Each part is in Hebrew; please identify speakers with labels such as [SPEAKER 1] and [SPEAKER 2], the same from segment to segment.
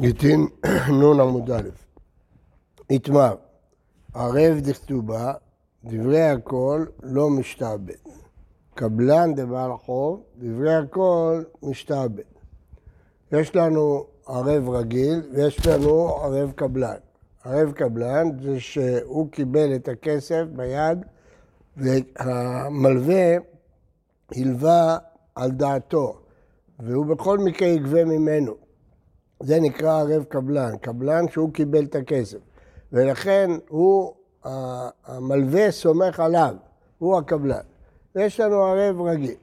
[SPEAKER 1] גיטין נ' עמוד א', איתמר, ערב דכתובה, דברי הכל לא משתעבד. קבלן דבעל חוב, דברי הכל משתעבד. יש לנו ערב רגיל ויש לנו ערב קבלן. ערב קבלן זה שהוא קיבל את הכסף ביד והמלווה הלווה על דעתו, והוא בכל מקרה יגבה ממנו. זה נקרא ערב קבלן, קבלן שהוא קיבל את הכסף. ולכן הוא, המלווה סומך עליו, הוא הקבלן. יש לנו ערב רגיל.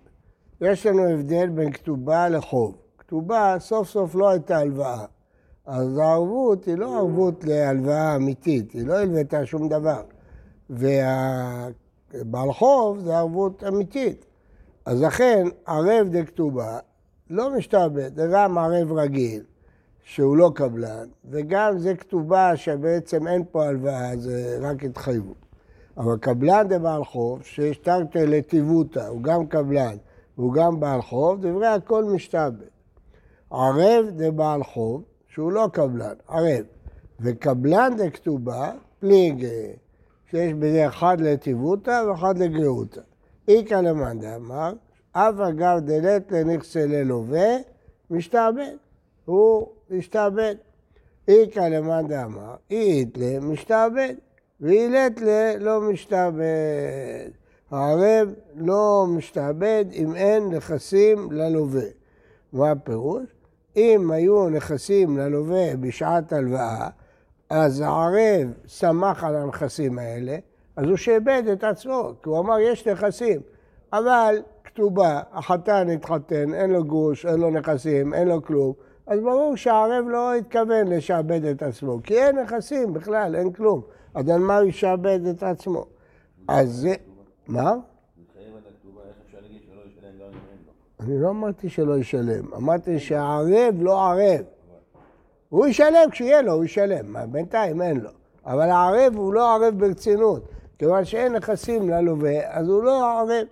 [SPEAKER 1] יש לנו הבדל בין כתובה לחוב. כתובה סוף סוף לא הייתה הלוואה. אז הערבות היא לא ערבות להלוואה אמיתית, היא לא הלוותה שום דבר. ובעל חוב זה ערבות אמיתית. אז לכן ערב דכתובה לא משתעבד, זה גם ערב רגיל. שהוא לא קבלן, וגם זה כתובה שבעצם אין פה הלוואה, זה רק התחייבות. אבל קבלן זה בעל חוב, שיש תרתי לטיבותא, הוא גם קבלן והוא גם בעל חוב, דברי הכל משתעבד. ערב זה בעל חוב, שהוא לא קבלן, ערב. וקבלן כתובה, פליג, שיש בזה אחד לטיבותא ואחד לגאותא. איכא למאן דאמר, אף אגב דלת לנכסי ללווה, משתעבד. הוא משתעבד. איכא למאן דאמר, אית למשתעבד, ואילת לא משתעבד. הערב לא משתעבד אם אין נכסים ללווה. מה הפירוש? אם היו נכסים ללווה בשעת הלוואה, אז הערב שמח על הנכסים האלה, אז הוא שאיבד את עצמו, כי הוא אמר יש נכסים, אבל כתובה, החתן התחתן, אין לו גוש, אין לו נכסים, אין לו כלום, אז ברור שהערב לא התכוון לשעבד את עצמו, כי אין נכסים בכלל, אין כלום. אז על מה הוא ישעבד את עצמו? אז זה... מה? אני לא אמרתי שלא ישלם, אמרתי שהערב לא ערב. הוא ישלם כשיהיה לו, הוא ישלם, בינתיים אין לו. אבל הערב הוא לא ערב ברצינות, כיוון שאין נכסים ללווה, אז הוא לא ערב.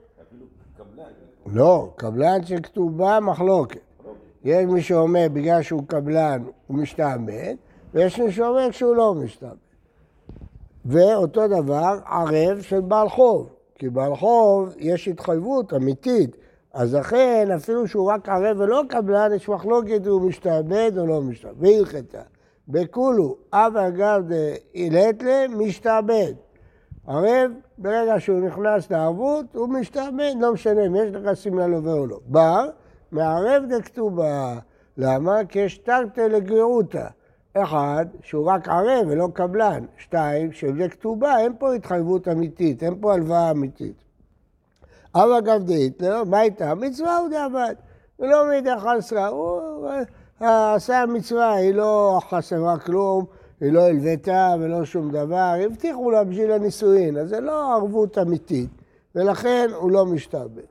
[SPEAKER 1] לא, קבלן שכתובה מחלוקת. יש מי שאומר בגלל שהוא קבלן הוא משתעבד, ויש מי שאומר שהוא לא משתעבד. ואותו דבר ערב של בעל חוב, כי בעל חוב יש התחייבות אמיתית, אז לכן אפילו שהוא רק ערב ולא קבלן, יש מחלוקת הוא משתעבד או לא משתעבד. והלכתה, בכולו, אב אגב דאילת משתעבד. ערב, ברגע שהוא נכנס לערבות, הוא משתעבד, לא משנה אם יש נכסים ללווה או לא. בר, מערב דכתובה. למה? כי יש תרתי לגרירותא. אחד, שהוא רק ערב ולא קבלן. שתיים, שזה כתובה, אין פה התחייבות אמיתית, אין פה הלוואה אמיתית. אבל אגב דהיטלר, מה הייתה? מצווה הוא דעבד. ולא מידי חסרה, הוא עשה מצווה, היא לא חסרה כלום, היא לא הלוותה ולא שום דבר, הבטיחו לה בשביל הנישואין, אז זה לא ערבות אמיתית, ולכן הוא לא משתעבד.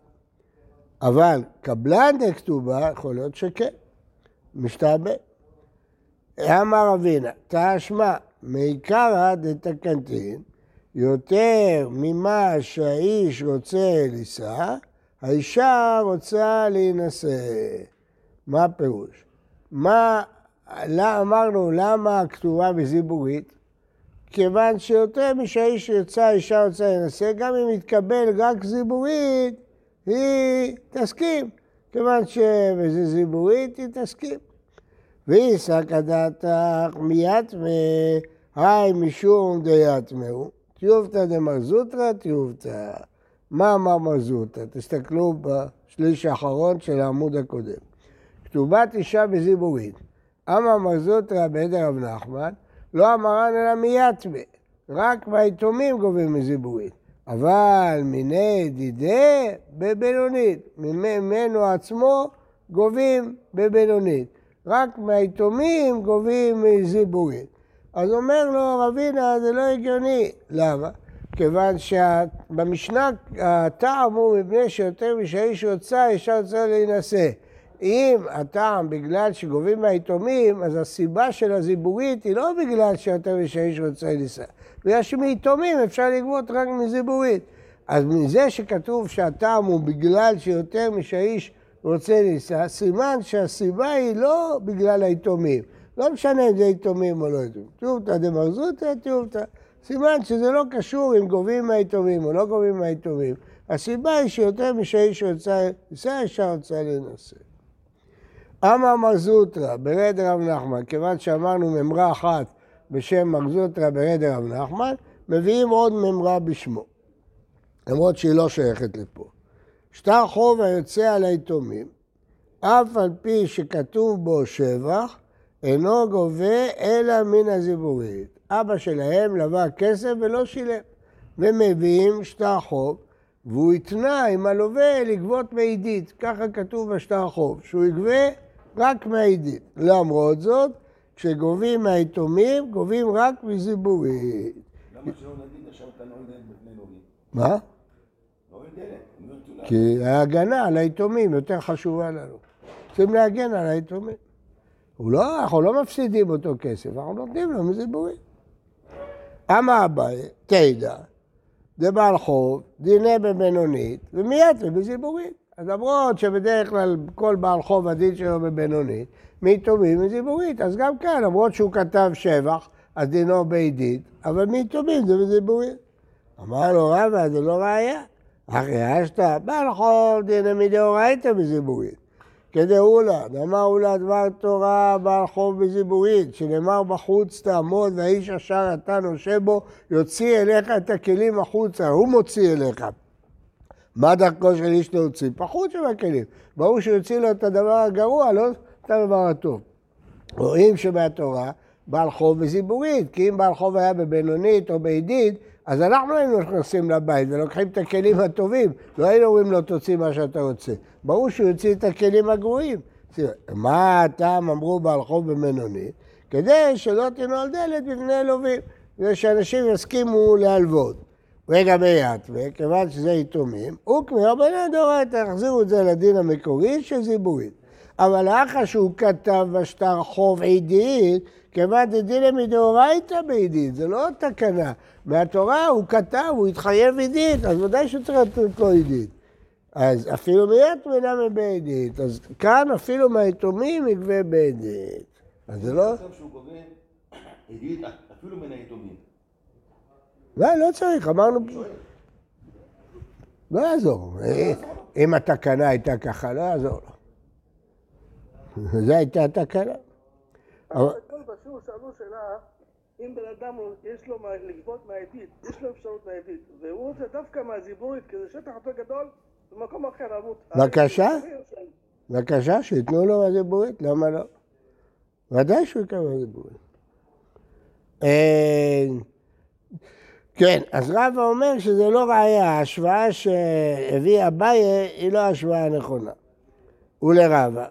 [SPEAKER 1] אבל קבלן דכתובה, יכול להיות שכן, משתעבד. אמר אבינה, תשמע, מעיקרא דתקנטין, יותר ממה שהאיש רוצה לישא, האישה רוצה להינשא. מה הפירוש? מה, לא, אמרנו, למה הכתובה בזיבורית? כיוון שיותר משהאיש יוצא, האישה רוצה להינשא, גם אם יתקבל רק זיבורית, היא תסכים, כיוון שזה זיבורית, היא תסכים. והיא סקא דעתך מיד והי משום דיתמהו, טיובתא דמרזוטרא טיובתא. מה אמר מרזוטרא? תסתכלו בשליש האחרון של העמוד הקודם. כתובת אישה בזיבורית. אמר מרזוטרא בעדר רב נחמן, לא אמרן אלא מיתמה, רק מהיתומים גובים מזיבורית. אבל מיני דידי בבינונית, ממנו עצמו גובים בבינונית. רק מהיתומים גובים מזיבורית. אז אומר לו רבינה, זה לא הגיוני. למה? כיוון שבמשנה הטעם הוא מפני שיותר משהאיש רוצה, אישה רוצה להינשא. אם הטעם בגלל שגובים מהיתומים, אז הסיבה של הזיבורית היא לא בגלל שיותר משהאיש רוצה להינשא. בגלל שמיתומים אפשר לגבות רק מזיבורית. אז מזה שכתוב שהטעם הוא בגלל שיותר משהאיש רוצה להינשא, סימן שהסיבה היא לא בגלל היתומים. לא משנה אם זה יתומים או לא יתומים. תיובתא דמרזותא, תיובתא. סימן שזה לא קשור אם גובים מהיתומים או לא גובים מהיתומים. הסיבה היא שיותר משאיש יוצא, יצא ישר יוצא להינשא. אמר מרזוטרא ברד רב נחמן, כיוון שאמרנו ממרה אחת בשם מרזוטרא ברד רב נחמן, מביאים עוד ממרה בשמו, למרות שהיא לא שייכת לפה. שטר חוב היוצא על היתומים, אף על פי שכתוב בו שבח, אינו גובה אלא מן הזיבורית. אבא שלהם לווה כסף ולא שילם. ומביאים שטר חוב, והוא התנה עם הלווה לגבות מעידית. ככה כתוב בשטר חוב, שהוא יגבה רק מהעידית. למרות זאת, כשגובים מהיתומים, גובים רק מזיבורית.
[SPEAKER 2] למה שלא נגיד עכשיו אתה לא יודע בפני לובים?
[SPEAKER 1] מה?
[SPEAKER 2] לא יודע,
[SPEAKER 1] כי ההגנה על היתומים יותר חשובה לנו. צריכים להגן על היתומים. הוא לא, אנחנו לא מפסידים אותו כסף, אנחנו נותנים לו מזיבורית. אמר אביי, תדע, זה בעל חוב, דיני בבינונית, ומיד בזיבורית. אז למרות שבדרך כלל כל בעל חוב הדין שלו בבינונית, מיתומים מזיבורית. אז גם כאן, למרות שהוא כתב שבח, אז דינו בעידית, אבל מיתומים זה בזיבורית. אמר לו רבא, זה לא ראייה. אחרי אשתא, בעל חוב דיני מדאורייתא בזיבורית. כדאולה, דאמר אולה דבר תורה בעל חוב בזיבורית, שנאמר בחוץ תעמוד והאיש אשר אתה נושה בו, יוציא אליך את הכלים החוצה, הוא מוציא אליך. מה דרכו של איש להוציא? פחות שבכלים. ברור שיוציא לו את הדבר הגרוע, לא את הדבר הטוב. רואים שבתורה בעל חוב בזיבורית, כי אם בעל חוב היה בבינונית או בעידית, אז אנחנו היינו נכנסים לבית ולוקחים את הכלים הטובים, לא היינו אומרים לו תוציא מה שאתה רוצה. ברור שהוא יוציא את הכלים הגרועים. מה הטעם אמרו בעל חוב במנונית? כדי שלא תנעל דלת בפני לווים, כדי שאנשים יסכימו להלוות. רגע ביד, וכיוון שזה יתומים, וכמי רבנן דאורייתא, החזירו את זה לדין המקורי של זיבורית. אבל לאחר שהוא כתב בשטר חוב עידית, כיוון דדינא מדאורייתא בעידית, זה לא תקנה. מהתורה הוא כתב, הוא התחייב עידית, אז ודאי שהוא צריך לתת לו עידית. אז אפילו מיד מינה מבעידית, אז כאן אפילו מהיתומים יגבה בעידית. אז זה לא...
[SPEAKER 2] אפילו מן היתומים.
[SPEAKER 1] לא, לא צריך, אמרנו... לא יעזור. אם התקנה הייתה ככה, לא יעזור. זו הייתה התקנה.
[SPEAKER 3] אבל בשיעור שאלו שאלה, אם בן אדם יש לו לגבות מהעדית, יש לו אפשרות מהעדית, והוא רוצה דווקא מהזיבורית, כי זה שטח יותר גדול, במקום אחר למות.
[SPEAKER 1] בבקשה? בבקשה, שייתנו לו מהזיבורית, למה לא? ודאי שהוא יקבל מהזיבורית. כן, אז רבא אומר שזה לא ראייה, ההשוואה שהביא אביי היא לא השוואה נכונה. ולרבא.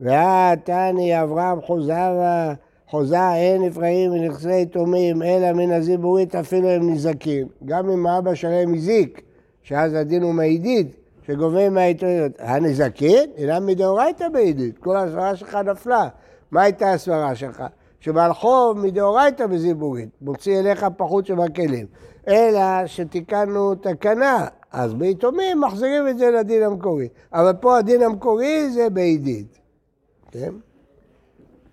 [SPEAKER 1] והתני אברהם חוזרה, חוזה אין אפרים ונכסי יתומים, אלא מן הזיבורית אפילו הם נזקים. גם אם האבא שלהם הזיק, שאז הדין הוא מעידית, שגובה מהעיתונות. הנזקין אינם מדאורייתא בעידית, כל הסברה שלך נפלה. מה הייתה הסברה שלך? שבעל חוב מדאורייתא בזיבורית, מוציא אליך פחות שבכלים. אלא שתיקנו תקנה, אז ביתומים מחזירים את זה לדין המקורי. אבל פה הדין המקורי זה בעידית. כן?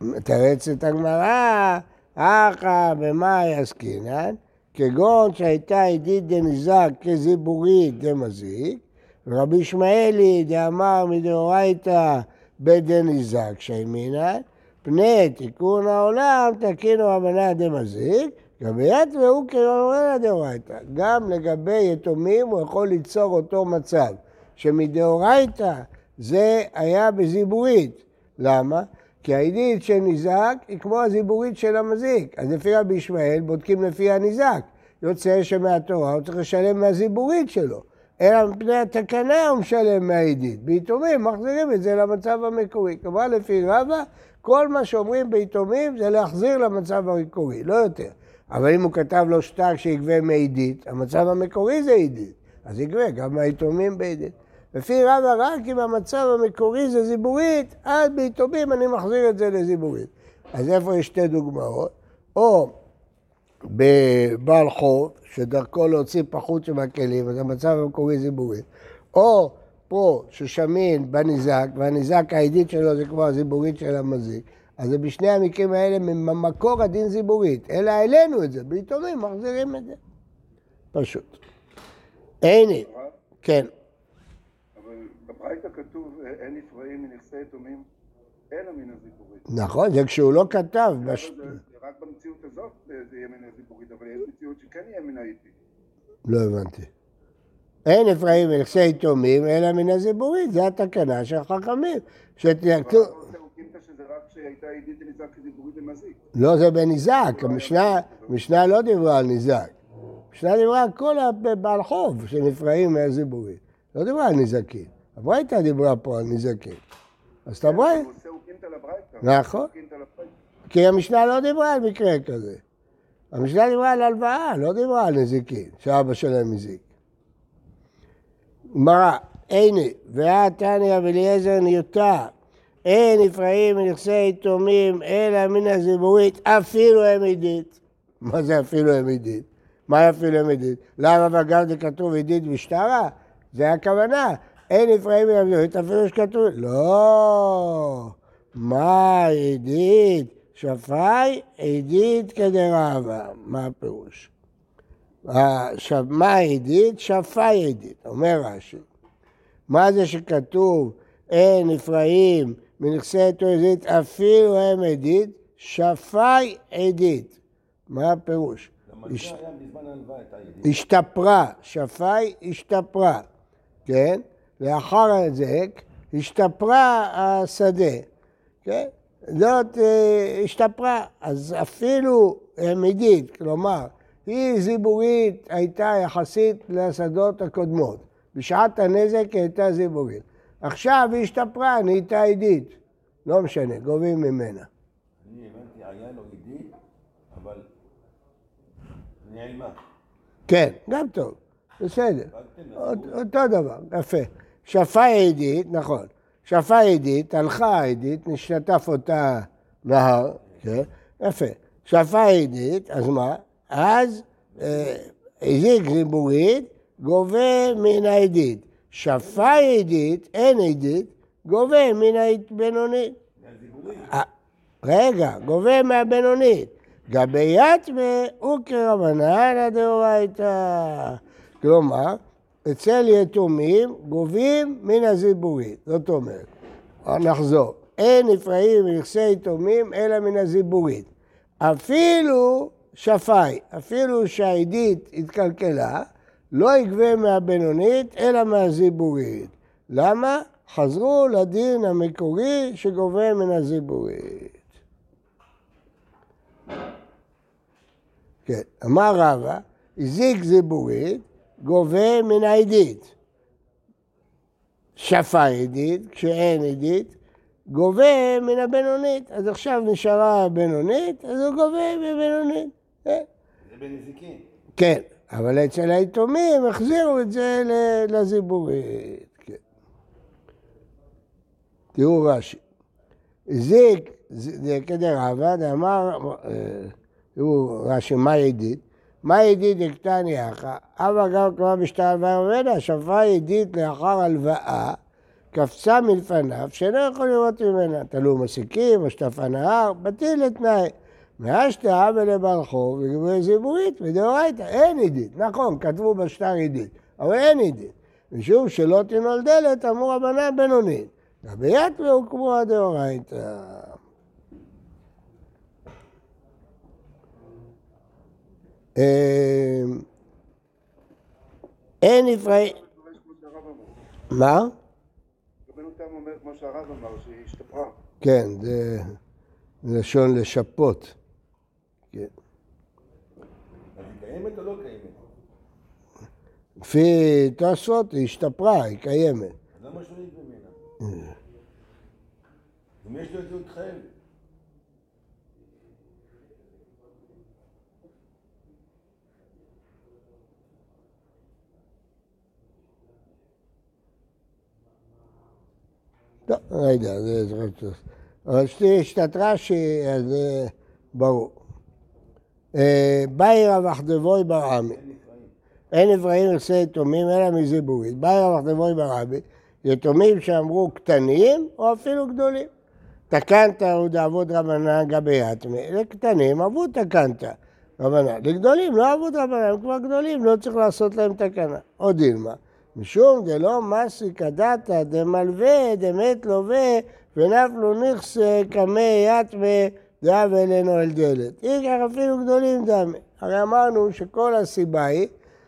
[SPEAKER 1] מתרצת הגמרא, אחא במאי עסקינן, כגון שהייתה עידית דנזק כזיבורית דמזיק, ורבי ישמעאלי דאמר מדאורייתא בדנזק שימינן, פני תיקון העולם תקינו רבנן דמזיק, ביד והוא כרבנן דאורייתא. גם לגבי יתומים הוא יכול ליצור אותו מצב, שמדאורייתא זה היה בזיבורית. למה? כי העדית של ניזק היא כמו הזיבורית של המזיק. אז לפי רבי ישמעאל בודקים לפי הניזק. יוצא שמהתורה הוא צריך לשלם מהזיבורית שלו. אלא מפני התקנה הוא משלם מהעדית. ביתומים מחזירים את זה למצב המקורי. כלומר לפי רבא, כל מה שאומרים ביתומים זה להחזיר למצב המקורי, לא יותר. אבל אם הוא כתב לו שטר שיגבה מעדית, המצב המקורי זה עדית. אז יגבה גם מהיתומים בעדית. לפי רבא רק אם המצב המקורי זה זיבורית, אז ביתומים אני מחזיר את זה לזיבורית. אז איפה יש שתי דוגמאות? או בבעל חוב, שדרכו להוציא פחות שבכלים, אז המצב המקורי זיבורית, או פה ששמין בניזק, והניזק העדית שלו זה כמו הזיבורית של המזיק, אז בשני המקרים האלה ממקור הדין זיבורית, אלא העלינו את זה, ביתומים מחזירים את זה. פשוט. הנה, כן.
[SPEAKER 4] בברייתא כתוב אין נפרעים מנכסי יתומים אלא מן הזיבורית.
[SPEAKER 1] נכון, זה כשהוא לא כתב. בש...
[SPEAKER 4] זה זה רק במציאות הזאת זה יהיה מן הזיבורית, אבל יש מציאות שכן יהיה מן האיטי.
[SPEAKER 1] לא הבנתי. אין אפרים מנכסי יתומים אלא מן הזיבורית, זה התקנה של החכמים.
[SPEAKER 4] ומזיק.
[SPEAKER 1] לא, זה בניזק, המשנה, המשנה לא דיברה על ניזק. המשנה דיברה על כל הבעל חוב שנפרעים מהזיבורית. לא דיברה על נזקים. הברייתא דיברה פה על נזקים. אז את הברייתא,
[SPEAKER 4] הוא עושה אוקימתא לברייתא.
[SPEAKER 1] נכון. כי המשנה לא דיברה על מקרה כזה. המשנה דיברה על הלוואה, לא דיברה על נזיקין, שאבא שלהם הזיק. גמרא, הנה, ואת תניא ואליעזר ניוטה, אין נפרעים מנכסי יתומים אלא מן הזיבורית, אפילו הם עדית. מה זה אפילו הם עדית? מה אפילו הם עדית? למה בגב זה כתוב עדית ושטרה? זה הכוונה. אין נפרעים מן הזיבורית, אפילו שכתוב... לא. מה עדית? שפי עדית כדרבה. מה הפירוש? עכשיו, מה עדית? שפי עדית, אומר רש"י. מה זה שכתוב אין נפרעים מנכסי עדית אפילו הם עדית? שפי עדית. מה הפירוש? השתפרה, שפי השתפרה, כן? לאחר ההזק השתפרה השדה, כן? זאת אה, השתפרה, אז אפילו עמידית, כלומר, היא זיבורית הייתה יחסית לשדות הקודמות. בשעת הנזק היא הייתה זיבורית. עכשיו היא השתפרה, נהייתה עדית. לא משנה, גובים ממנה.
[SPEAKER 2] אני הבנתי, היה לו עידית, אבל נעלמה.
[SPEAKER 1] כן, גם טוב, בסדר. אותו דבר, יפה. שפה עדית, נכון. שפה עדית, הלכה עדית, נשתף אותה נהר, כן? יפה. שפה עדית, אז מה? אז אה, הזיק זיבורית, גובה מן העדית. שפה עדית, אין עדית, גובה מן הבינונית. אה, רגע, גובה מהבינונית. גבי יתמה הוא כרבנן הדאורייתא. כלומר, אצל יתומים גובים מן הזיבורית. זאת אומרת, נחזור, אין נפרעים מנכסי יתומים אלא מן הזיבורית. אפילו שפי, אפילו שהעדית התקלקלה, לא יגבה מהבינונית אלא מהזיבורית. למה? חזרו לדין המקורי שגובה מן הזיבורית. כן, אמר רבא, הזיק זיבורית, גובה מן העדית. שפה עדית, כשאין עדית, גובה מן הבינונית. אז עכשיו נשארה הבינונית, אז הוא גובה מבינונית. כן.
[SPEAKER 2] זה בנזיקין.
[SPEAKER 1] כן, אבל אצל היתומים החזירו את זה לזיבורית. כן. תראו רש"י. זיק, זה כדרבא, דאמר, אה, תראו רש"י, מה ידיד? מה ידיד דקתני אחא? אבא גם כבר בשתה הלוואה ממנה, שפרה ידיד לאחר הלוואה, קפצה מלפניו, שאינו יכול לראות ממנה. תלו מסיקים, או שטף הנהר, בטיל לתנאי. מהשתה ולבעל חוב וגברי זיבורית ודאורייתא, אין עדית. נכון, כתבו בשטר עדית, אבל אין עדית. משום שלא תנעול דלת, אמרו רבנן בינונית. וביד והוקמו הדאורייתא. אה, אין נפרעים...
[SPEAKER 4] דורש כמו שהרב אמר.
[SPEAKER 1] מה?
[SPEAKER 4] רבנו תם אומר כמו שהרב אמר, שהיא השתפרה.
[SPEAKER 1] כן, זה לשון לשפות. כן.
[SPEAKER 2] קיימת או לא קיימת?
[SPEAKER 1] לפי תוספות היא השתפרה, היא קיימת.
[SPEAKER 2] למה שהוא יגבה ממנה? אם יש לו את זה הוא יתחייב.
[SPEAKER 1] לא, יודע, זה זה רק טוב. אבל שתת רש"י, אז זה ברור. אה, באי רב אחדבוי ברעמי. אין נפרעים נכסי יתומים אלא מזיבורית. באי רב אחדבוי ברעמי, יתומים שאמרו קטנים או אפילו גדולים. תקנת הוא דאבוד רבנן גבי יתמי, לקטנים אבוד תקנת רבנן, לגדולים לא אבוד רבנן, הם כבר גדולים, לא צריך לעשות להם תקנה. עוד דילמה, משום דלא מסי כדתא דמלווה דמת לווה ונפלו נכסה קמי יתמי דאב אלינו אל דלת. אי אפילו גדולים דמי. הרי אמרנו שכל הסיבה היא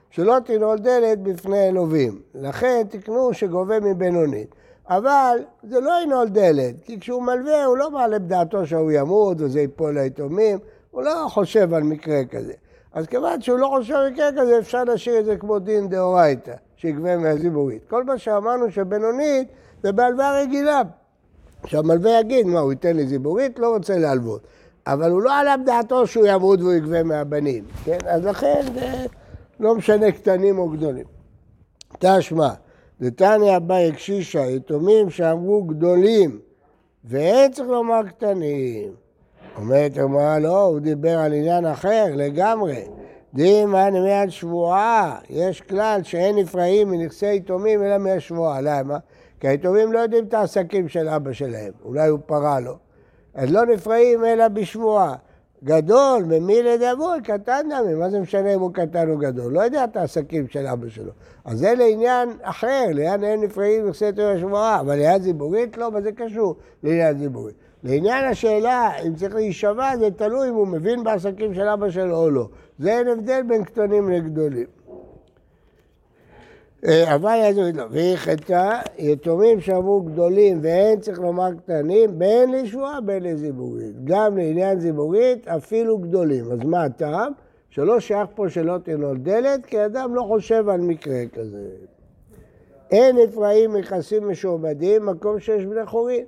[SPEAKER 1] שלא תנעול דלת בפני אלוהים. לכן תקנו שגובה מבינונית. אבל זה לא ינעול דלת, כי כשהוא מלווה הוא לא מעלה בדעתו שהוא ימות וזה ייפול ליתומים, הוא לא חושב על מקרה כזה. אז כיוון שהוא לא חושב על מקרה כזה, אפשר להשאיר את זה כמו דין דאורייתא, שיגבה מהזיבורית. כל מה שאמרנו שבינונית זה בהלוואה רגילה. שהמלווה יגיד, מה, הוא ייתן לי זיבורית? לא רוצה להלוות. אבל הוא לא עלה בדעתו שהוא ימות והוא יגבה מהבנים, כן? אז לכן זה לא משנה קטנים או גדולים. תשמע, דתניא אביי קשישא, יתומים שאמרו גדולים, ואין צריך לומר קטנים. אומרת הגמרא, לא, הוא דיבר על עניין אחר לגמרי. דימה מיד שבועה, יש כלל שאין נפרעים מנכסי יתומים אלא מהשבועה. למה? כי היתומים לא יודעים את העסקים של אבא שלהם, אולי הוא פרה לו. אז לא נפרעים אלא בשבועה. גדול, ממי לדבוי, קטן דמי, מה זה משנה אם הוא קטן או גדול? לא יודע את העסקים של אבא שלו. אז זה לעניין אחר, לעניין אין נפרעים נכסי תורה שבועה, אבל לעניין זיבורית לא, מה זה קשור לעניין זיבורית? לעניין השאלה אם צריך להישבע, זה תלוי אם הוא מבין בעסקים של אבא שלו או לא. זה אין הבדל בין קטנים לגדולים. אה, אבל יעזור לו, והיא חטאה, יתומים שאמרו גדולים ואין צריך לומר קטנים, בין לשבועה בין לזיבורית. גם לעניין זיבורית, אפילו גדולים. אז מה הטעם? שלא שייך פה שלא תנעול דלת, כי אדם לא חושב על מקרה כזה. אין אפרים נכסים משועבדים, מקום שיש בני חורים.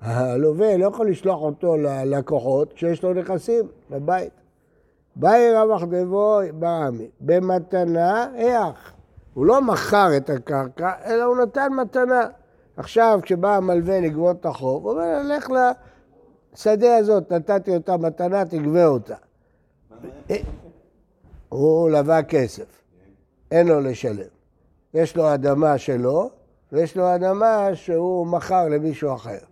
[SPEAKER 1] הלווה לא יכול לשלוח אותו ללקוחות כשיש לו נכסים בבית. באי רווח דבו בעמי, במתנה איך. הוא לא מכר את הקרקע, אלא הוא נתן מתנה. עכשיו, כשבא המלווה לגבות את החוב, הוא אומר, לך לשדה הזאת, נתתי אותה מתנה, תגבה אותה. הוא לווה כסף, אין לו לשלם. יש לו אדמה שלו, ויש לו אדמה שהוא מכר למישהו אחר.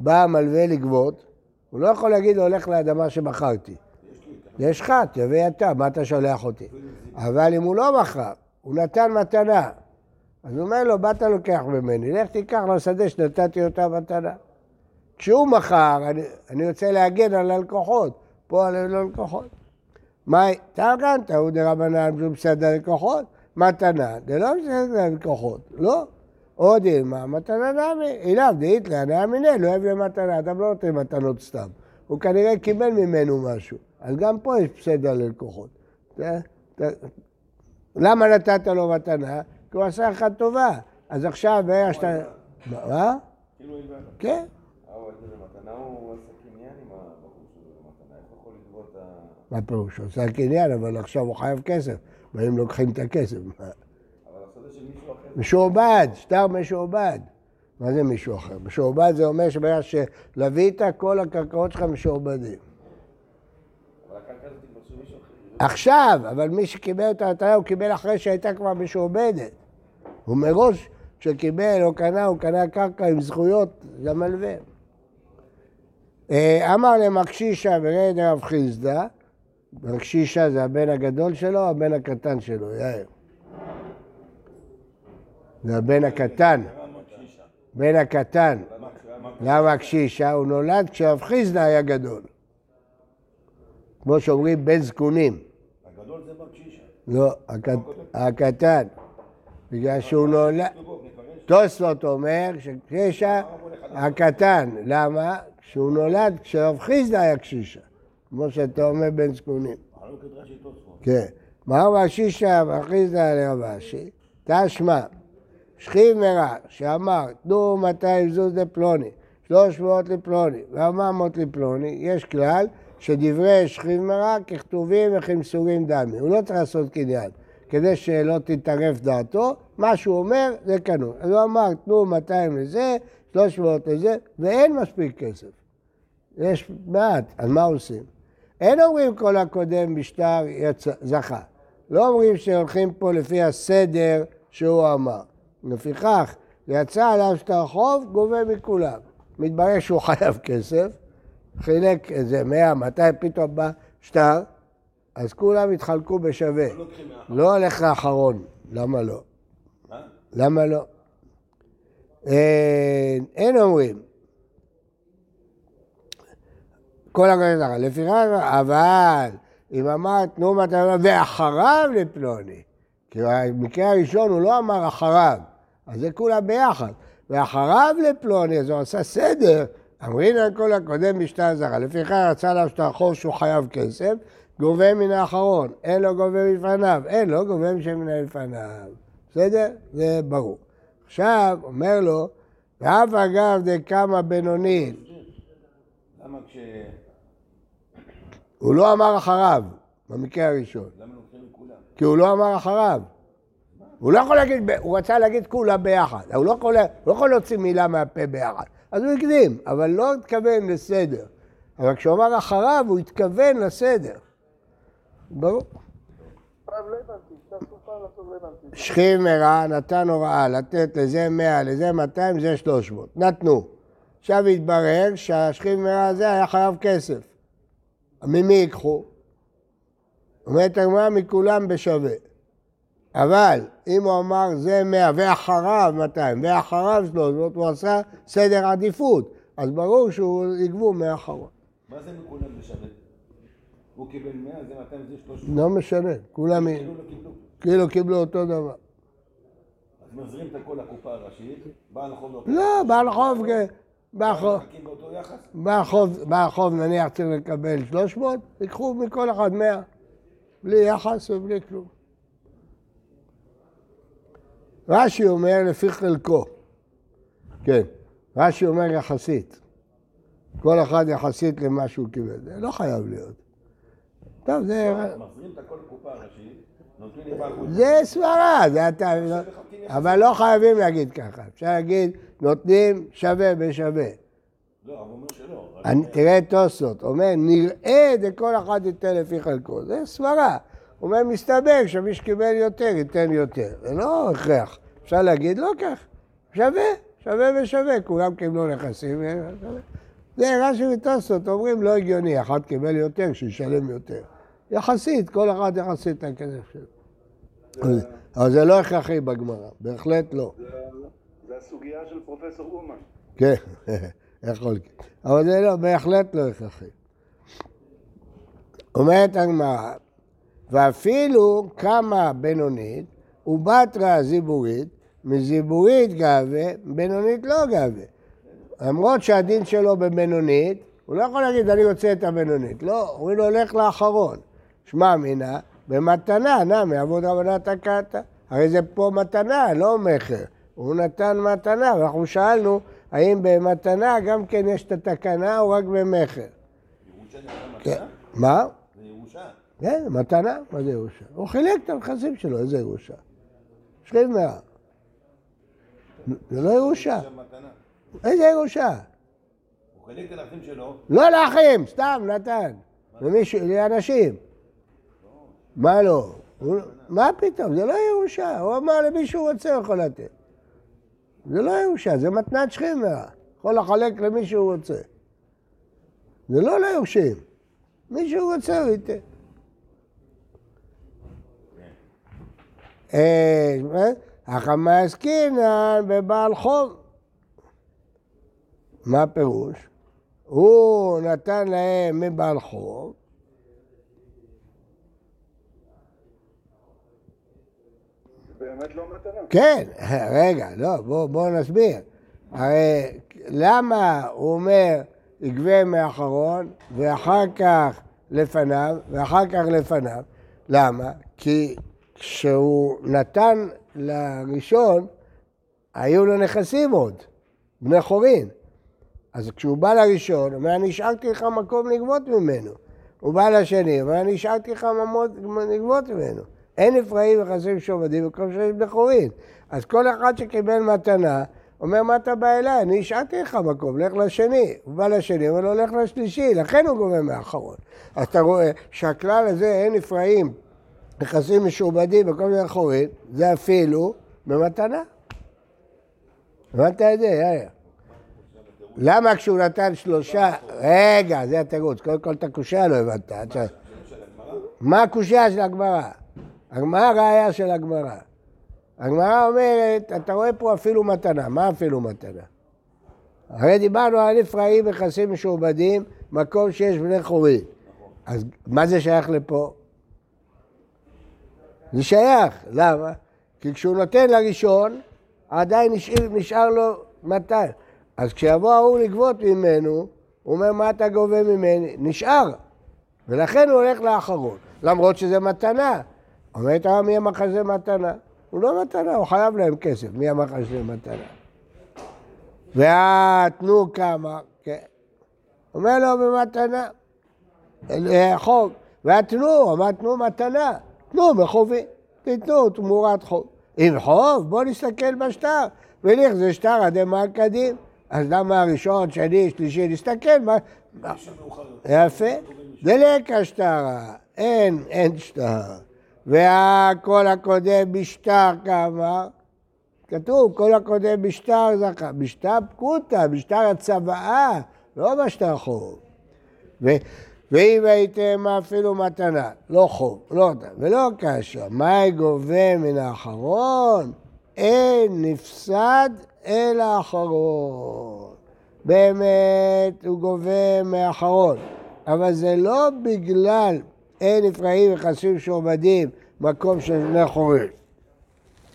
[SPEAKER 1] בא המלווה לגבות, הוא לא יכול להגיד לו, הולך לאדמה שמכרתי. יש לך, תביא אתה, מה אתה שולח אותי? אבל אם הוא לא מכר, הוא נתן מתנה. אז הוא אומר לו, באת לוקח ממני, לך תיקח לשדה שנתתי אותה מתנה. כשהוא מכר, אני, אני רוצה להגן על הלקוחות, פה על הלקוחות. מאי, תרגנת, הוא דרבנן, שהוא בסדר לקוחות, מתנה, זה לא בסדר ללקוחות, לא. עוד אילמה, מתנה נמי, אילם דאית להנאה מיניה, לא אוהב למתנה, אתה לא נותן מתנות סתם. הוא כנראה קיבל ממנו משהו, אז גם פה יש בסדר ללקוחות. למה נתת לו מתנה? כי הוא עשה לך טובה. אז עכשיו, בערך שאתה... מה?
[SPEAKER 2] כאילו
[SPEAKER 1] כן. מה פירוש? הוא עושה קניין, אבל עכשיו הוא חייב כסף. והם לוקחים את הכסף. משועבד, שטר משועבד. מה זה מישהו אחר? משועבד זה אומר שברגע שלווית, כל הקרקעות שלך משועבדים. עכשיו, אבל מי שקיבל את ההטעיה הוא קיבל אחרי שהייתה כבר משועבדת. הוא מראש, כשקיבל או קנה, הוא קנה קרקע עם זכויות למלווה. אה, אמר למקשישה ורד רב חיסדא, מקשישה זה הבן הגדול שלו, הבן הקטן שלו, יאיר. זה הבן הקטן. בן הקטן. למה קשישה? הוא נולד כשרב חיסדא היה גדול. כמו שאומרים, בן זקונים.
[SPEAKER 2] הגדול זה בקשישה.
[SPEAKER 1] לא, הקטן. בגלל שהוא נולד... תוספות אומר שקשישה הקטן. למה? כשהוא נולד כשרב חיסדא היה קשישה. כמו שאתה אומר בן זקונים. כן. מה אמר שישה ואחיזה לרב אשי? תשמע, שכיב מרע, שאמר, תנו 200 זוז לפלוני, 300 לפלוני ו-400 לפלוני, יש כלל שדברי שכיב מרע ככתובים וכמסורים דמי. הוא לא צריך לעשות קניין. כדי שלא תתערף דעתו, מה שהוא אומר זה קנון. אז הוא אמר, תנו 200 לזה, 300 לזה, ואין מספיק כסף. יש מעט, אז מה עושים? אין אומרים כל הקודם בשטר יצא, זכה. לא אומרים שהולכים פה לפי הסדר שהוא אמר. לפיכך, יצא עליו שטר חוב, גובה מכולם. מתברר שהוא חייב כסף, חילק איזה 100, 200, פתאום בא שטר, אז כולם התחלקו בשווה.
[SPEAKER 2] לא.
[SPEAKER 1] לא הולך לאחרון, למה לא?
[SPEAKER 2] מה?
[SPEAKER 1] למה לא? אין, אין אומרים. כל הגויים ככה, לפיכך, אבל אם אמרת תנו מתנה ואחריו לפלוני, כי במקרה הראשון הוא לא אמר אחריו, אז זה כולם ביחד. ואחריו לפלוני, אז הוא עשה סדר, אמרין על כל הקודם בשטר זרה. לפיכך רצה לה שטר חוב שהוא חייב כסף, גובה מן האחרון. אין לו גובה מלפניו, אין לו גובה משמן לפניו. בסדר? זה ברור. עכשיו, אומר לו, ואף אגב דקמא בינונית,
[SPEAKER 2] למה כש...
[SPEAKER 1] הוא לא אמר אחריו, במקרה הראשון.
[SPEAKER 2] למה לוקחים מכולם?
[SPEAKER 1] כי הוא לא אמר אחריו. הוא לא יכול להגיד, הוא רצה להגיד כולם ביחד. הוא לא יכול, הוא לא יכול להוציא מילה מהפה ביחד. אז הוא הקדים, אבל לא התכוון לסדר. אבל כשהוא אמר אחריו, הוא התכוון לסדר. ברור.
[SPEAKER 3] לא לא.
[SPEAKER 1] שכיב מרע נתן הוראה לתת לזה 100, לזה 200, זה 300. נתנו. עכשיו התברר שהשכיב מרע הזה היה חייב כסף. ממי ייקחו? אומרת הגמרא מכולם בשווה. אבל אם הוא אמר זה 100 ואחריו 200 ואחריו 300, הוא עשה סדר עדיפות. אז ברור שהוא יגבו מאחרון.
[SPEAKER 2] מה זה מכולם בשווה? הוא קיבל 100, זה 200, זה 300.
[SPEAKER 1] לא משנה, כולם
[SPEAKER 2] כאילו לא קיבלו.
[SPEAKER 1] כאילו קיבלו אותו דבר.
[SPEAKER 2] אז מזרים את הכל לקופה הראשית, בעל חוב לא...
[SPEAKER 1] לא, בעל כן. החוב, בא החוב נניח צריך לקבל 300, ייקחו מכל אחד 100, בלי יחס ובלי כלום. רש"י אומר לפי חלקו, כן, רש"י אומר יחסית, כל אחד יחסית למה שהוא קיבל, זה לא חייב להיות. טוב, זה,
[SPEAKER 2] מחזירים את הכל לקופה הראשית.
[SPEAKER 1] זה סברה, זה אתה, אבל לא חייבים להגיד ככה, אפשר להגיד נותנים שווה בשווה.
[SPEAKER 2] לא, הוא אומר שלא.
[SPEAKER 1] תראה את תוספות, אומר, נראה דכל אחד ייתן לפי חלקו. זה סברה. הוא אומר, מסתבר שמי שקיבל יותר, ייתן יותר. זה לא הכרח. אפשר להגיד, לא כך. שווה, שווה ושווה. כולם קיבלו נכסים. ושווה. זה רש"י ותוספות אומרים, לא הגיוני. אחד קיבל יותר, שישלם יותר. יחסית, כל אחד יחסית את הכסף שלו. אבל- זה לא הכרחי בגמרא, בהחלט לא.
[SPEAKER 4] זה- זה הסוגיה של פרופסור אומן.
[SPEAKER 1] כן, יכול להיות. אבל זה לא, בהחלט לא הכרחי. אומרת הגמרא, ואפילו קמה בינונית ובתרה זיבורית, מזיבורית גאווה, בינונית לא גאווה. למרות שהדין שלו בבינונית, הוא לא יכול להגיד, אני רוצה את הבינונית. לא, אומרים לו, לך לאחרון. שמע מינה, במתנה, נמי, עבוד רבנת הקטה. הרי זה פה מתנה, לא מכר. הוא נתן מתנה, ואנחנו שאלנו, האם במתנה גם כן יש את התקנה או רק במכר?
[SPEAKER 2] ירושה זה
[SPEAKER 1] כן.
[SPEAKER 2] מתנה?
[SPEAKER 1] מה?
[SPEAKER 2] זה ירושה.
[SPEAKER 1] כן, מתנה, מה זה ירושה? הוא חילק את הנכסים שלו, איזה ירושה? שכיב מאה. זה לא ירושה. איזה ירושה?
[SPEAKER 2] הוא חילק את הנכסים שלו,
[SPEAKER 1] לא לאחים, סתם נתן. למישהו, לאנשים. מה לא? הוא- מה פתאום? זה לא ירושה. הוא אמר למי שהוא רוצה הוא יכול לתת. זה לא ירושה, זה מתנת שכינה. יכול לחלק למי שהוא רוצה. זה לא ליורשים. מי שהוא רוצה הוא ייתן. אה, מה? החמה עסקינן בבעל חוב. מה הפירוש? הוא נתן להם מבעל חוב,
[SPEAKER 4] באמת לא מתנה.
[SPEAKER 1] כן, רגע, לא, בואו בוא נסביר. הרי למה הוא אומר, יגבה מאחרון, ואחר כך לפניו, ואחר כך לפניו? למה? כי כשהוא נתן לראשון, היו לו נכסים עוד, בני חורין. אז כשהוא בא לראשון, הוא אומר, אני השארתי לך מקום לגבות ממנו. הוא בא לשני, הוא אומר, אני השארתי לך ממות לגבות ממנו. אין נפרעים וחסרים שועבדים במקום שיש בני חורין. אז כל אחד שקיבל מתנה, אומר, מה אתה בא אליי? אני השארתי לך מקום, לך לשני. הוא בא לשני, הוא אומר לו, לך לשלישי, לכן הוא גובה מהאחרון. אז אתה רואה שהכלל הזה, אין נפרעים, נכסים משועבדים בכל מיני חורין, זה אפילו במתנה. הבנת את זה, יאיה? למה כשהוא נתן שלושה... רגע, זה התירוץ. קודם כל את הקושייה לא הבנת. מה הקושייה של הגמרא? מה הראייה של הגמרא? הגמרא אומרת, אתה רואה פה אפילו מתנה. מה אפילו מתנה? הרי דיברנו על אפרים מכסים משועבדים, מקום שיש בני חורין. אז מה זה שייך לפה? זה שייך, למה? כי כשהוא נותן לראשון, עדיין נשאר, נשאר לו 200. אז כשיבוא ההוא לגבות ממנו, הוא אומר, מה אתה גובה ממני? נשאר. ולכן הוא הולך לאחרון, למרות שזה מתנה. אומרת הרב, מי אמר שזה מתנה? הוא לא מתנה, הוא חייב להם כסף, מי אמר שזה מתנה? והתנו כמה, כן. אומר לו במתנה, אה, חוב, והתנו, אמר תנו מתנה, תנו בחובי, תיתנו תמורת חוב. אם חוב, בוא נסתכל בשטר, וליך זה שטר עדי מר קדים. אז למה הראשון, שני, שלישי, נסתכל, מה... יפה. דלק השטרה, אין, אין שטר. והכל הקודם בשטר כמה? כתוב, כל הקודם בשטר זכה. בשטר פקוטה, בשטר הצוואה, לא בשטר חוב. ואם הייתם אפילו מתנה, לא חוב, לא יודע, ולא כאשר, מה גובה מן האחרון? אין נפסד אל האחרון. באמת, הוא גובה מהאחרון. אבל זה לא בגלל אין אפרים וחסים שעובדים מקום של בני חורים.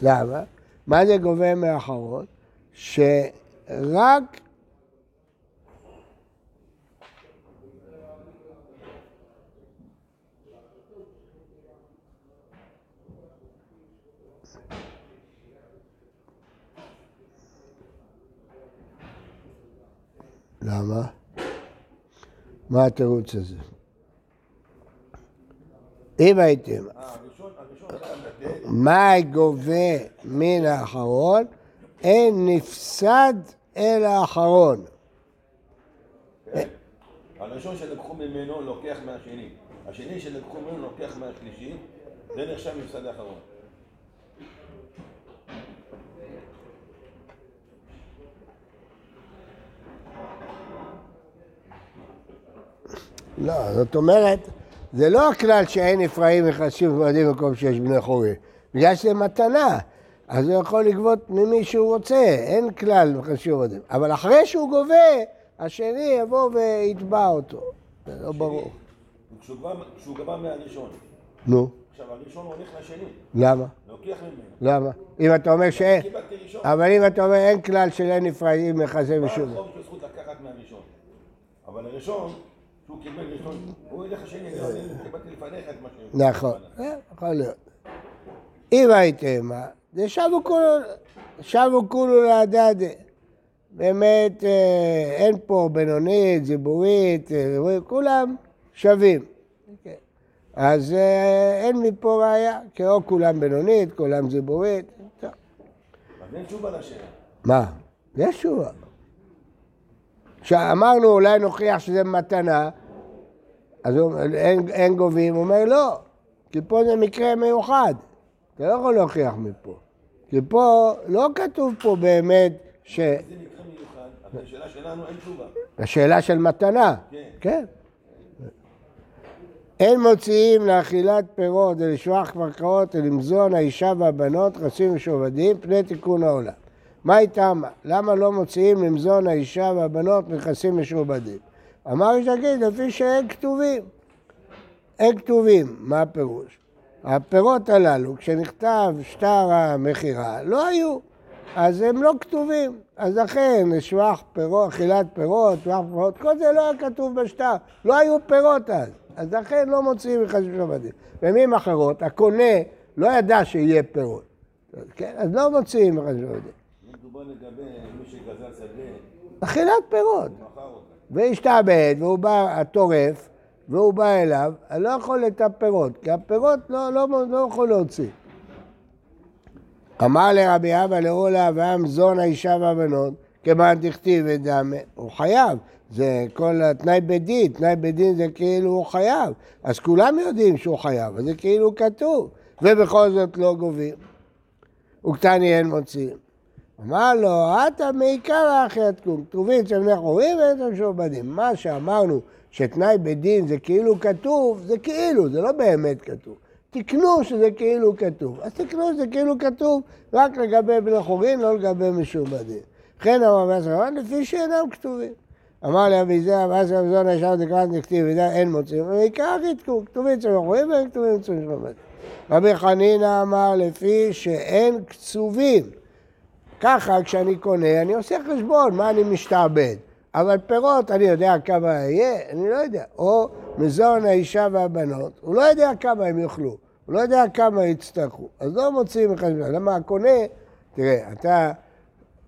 [SPEAKER 1] למה? מה זה גובה מהאחרון? שרק למה? מה התירוץ הזה? אם הייתם, מה גובה מן האחרון? אין נפסד אל האחרון.
[SPEAKER 2] הראשון שלקחו ממנו לוקח מהשני. השני שלקחו ממנו לוקח מהשלישי, זה נחשב מפסד האחרון.
[SPEAKER 1] לא, זאת אומרת, זה לא הכלל שאין אפרים וחשים ומועדים במקום שיש בני חורים, בגלל שזה מתנה, אז הוא יכול לגבות ממי שהוא רוצה, אין כלל וחשים ומועדים. אבל אחרי שהוא גובה, השני יבוא ויתבע אותו, זה לא ברור.
[SPEAKER 2] כשהוא גבה- מהראשון.
[SPEAKER 1] נו,
[SPEAKER 2] עכשיו הראשון הולך לשני,
[SPEAKER 1] למה?
[SPEAKER 2] לוקח ממנו.
[SPEAKER 1] למה? אם אתה אומר שאין. אבל אם אתה אומר אין כלל של אין אפרים מחזה
[SPEAKER 2] מהראשון. אבל הראשון, שהוא קיבל ראשון, הוא ילך לשני, אני קיבלתי לפניך את מה ש...
[SPEAKER 1] נכון, אה, יכול להיות. אם הייתם, אה, זה שבו כולו, שבו כולו להדדה. באמת אה, אין פה בינונית, זיבורית, אה, כולם שווים. כן. אז אה, אין מפה ראייה, כי או כולם בינונית, כולם זיבורית.
[SPEAKER 2] אז אין תשובה לשאלה.
[SPEAKER 1] מה? יש תשובה. כשאמרנו אולי נוכיח שזה מתנה, אז הוא, אין, אין גובים, הוא אומר לא, כי פה זה מקרה מיוחד. אתה לא יכול להוכיח מפה. כי פה, לא כתוב פה באמת ש...
[SPEAKER 2] זה מקרה מיוחד, אבל לשאלה שלנו אין תשובה.
[SPEAKER 1] השאלה של מתנה.
[SPEAKER 2] כן.
[SPEAKER 1] כן. אין מוציאים לאכילת פירות ולשלוח קרקעות ולמזון האישה והבנות חסים ושעובדים פני תיקון העולם. מה איתם? למה לא מוציאים למזון האישה והבנות נכסים משועבדים? אמר יש להגיד, לפי שאין כתובים. אין כתובים, מה הפירוש? הפירות הללו, כשנכתב שטר המכירה, לא היו, אז הם לא כתובים. אז לכן, שבח פירות, אכילת פירות, שבח פירות, כל זה לא היה כתוב בשטר, לא היו פירות אז. אז לכן לא מוציאים מחשבים שעבדים. במילים אחרות, הקונה לא ידע שיהיה פירות. כן? אז לא מוציאים מחשבים שעבדים.
[SPEAKER 2] מדובר לגבי מי שגזל שדה,
[SPEAKER 1] אכילת פירות. והשתעבד, והוא בא, הטורף, והוא בא אליו, אני לא יכול את הפירות, כי הפירות לא, לא, לא יכול להוציא. אמר לרבי אבא לאולה ואם זון האישה והבנות, כמעט דכתיב את דמה, הוא חייב. זה כל התנאי בית דין, תנאי בית דין זה כאילו הוא חייב. אז כולם יודעים שהוא חייב, אז זה כאילו כתוב. ובכל זאת לא גובים. וקטני אין מוציאים. אמר לו, אתה מעיקר אחי התקום, כתובים אצל בני חורים ואין משועבדים. מה שאמרנו שתנאי בדין זה כאילו כתוב, זה כאילו, זה לא באמת כתוב. תקנו שזה כאילו כתוב. אז תקנו שזה כאילו כתוב רק לגבי בני חורים, לא לגבי משועבדים. וכן אמר רבי יצחק, לפי שאינם כתובים. אמר לי אבי זרע, ואז רבי זון ישר דקראת נכתיב, ודאי אין מוצאים, ועיקר יתקו, כתובים אצל החורים ואין כתובים אצל משועבדים. רבי חנינא אמר, לפי שאין קצובים. ככה כשאני קונה, אני עושה חשבון, מה אני משתעבד. אבל פירות, אני יודע כמה יהיה, אני לא יודע. או מזון האישה והבנות, הוא לא יודע כמה הם יאכלו, הוא לא יודע כמה יצטרכו. אז לא מוציאים מחשבון. למה הקונה, תראה, אתה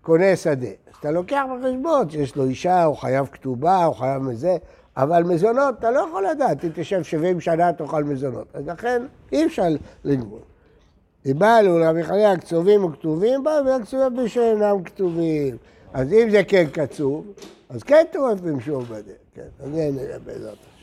[SPEAKER 1] קונה שדה, אז אתה לוקח בחשבון שיש לו אישה, הוא חייב כתובה, הוא חייב מזה, אבל מזונות, אתה לא יכול לדעת, אם תשב 70 שנה תאכל מזונות. אז לכן אי אפשר לגמור. דיברנו חניה, כתובים וכתובים בה, והכתובים בשאינם כתובים. אז אם זה כן קצוב, אז כן טורף במשור בדרך, כן, אז זה נראה בעזרת השם.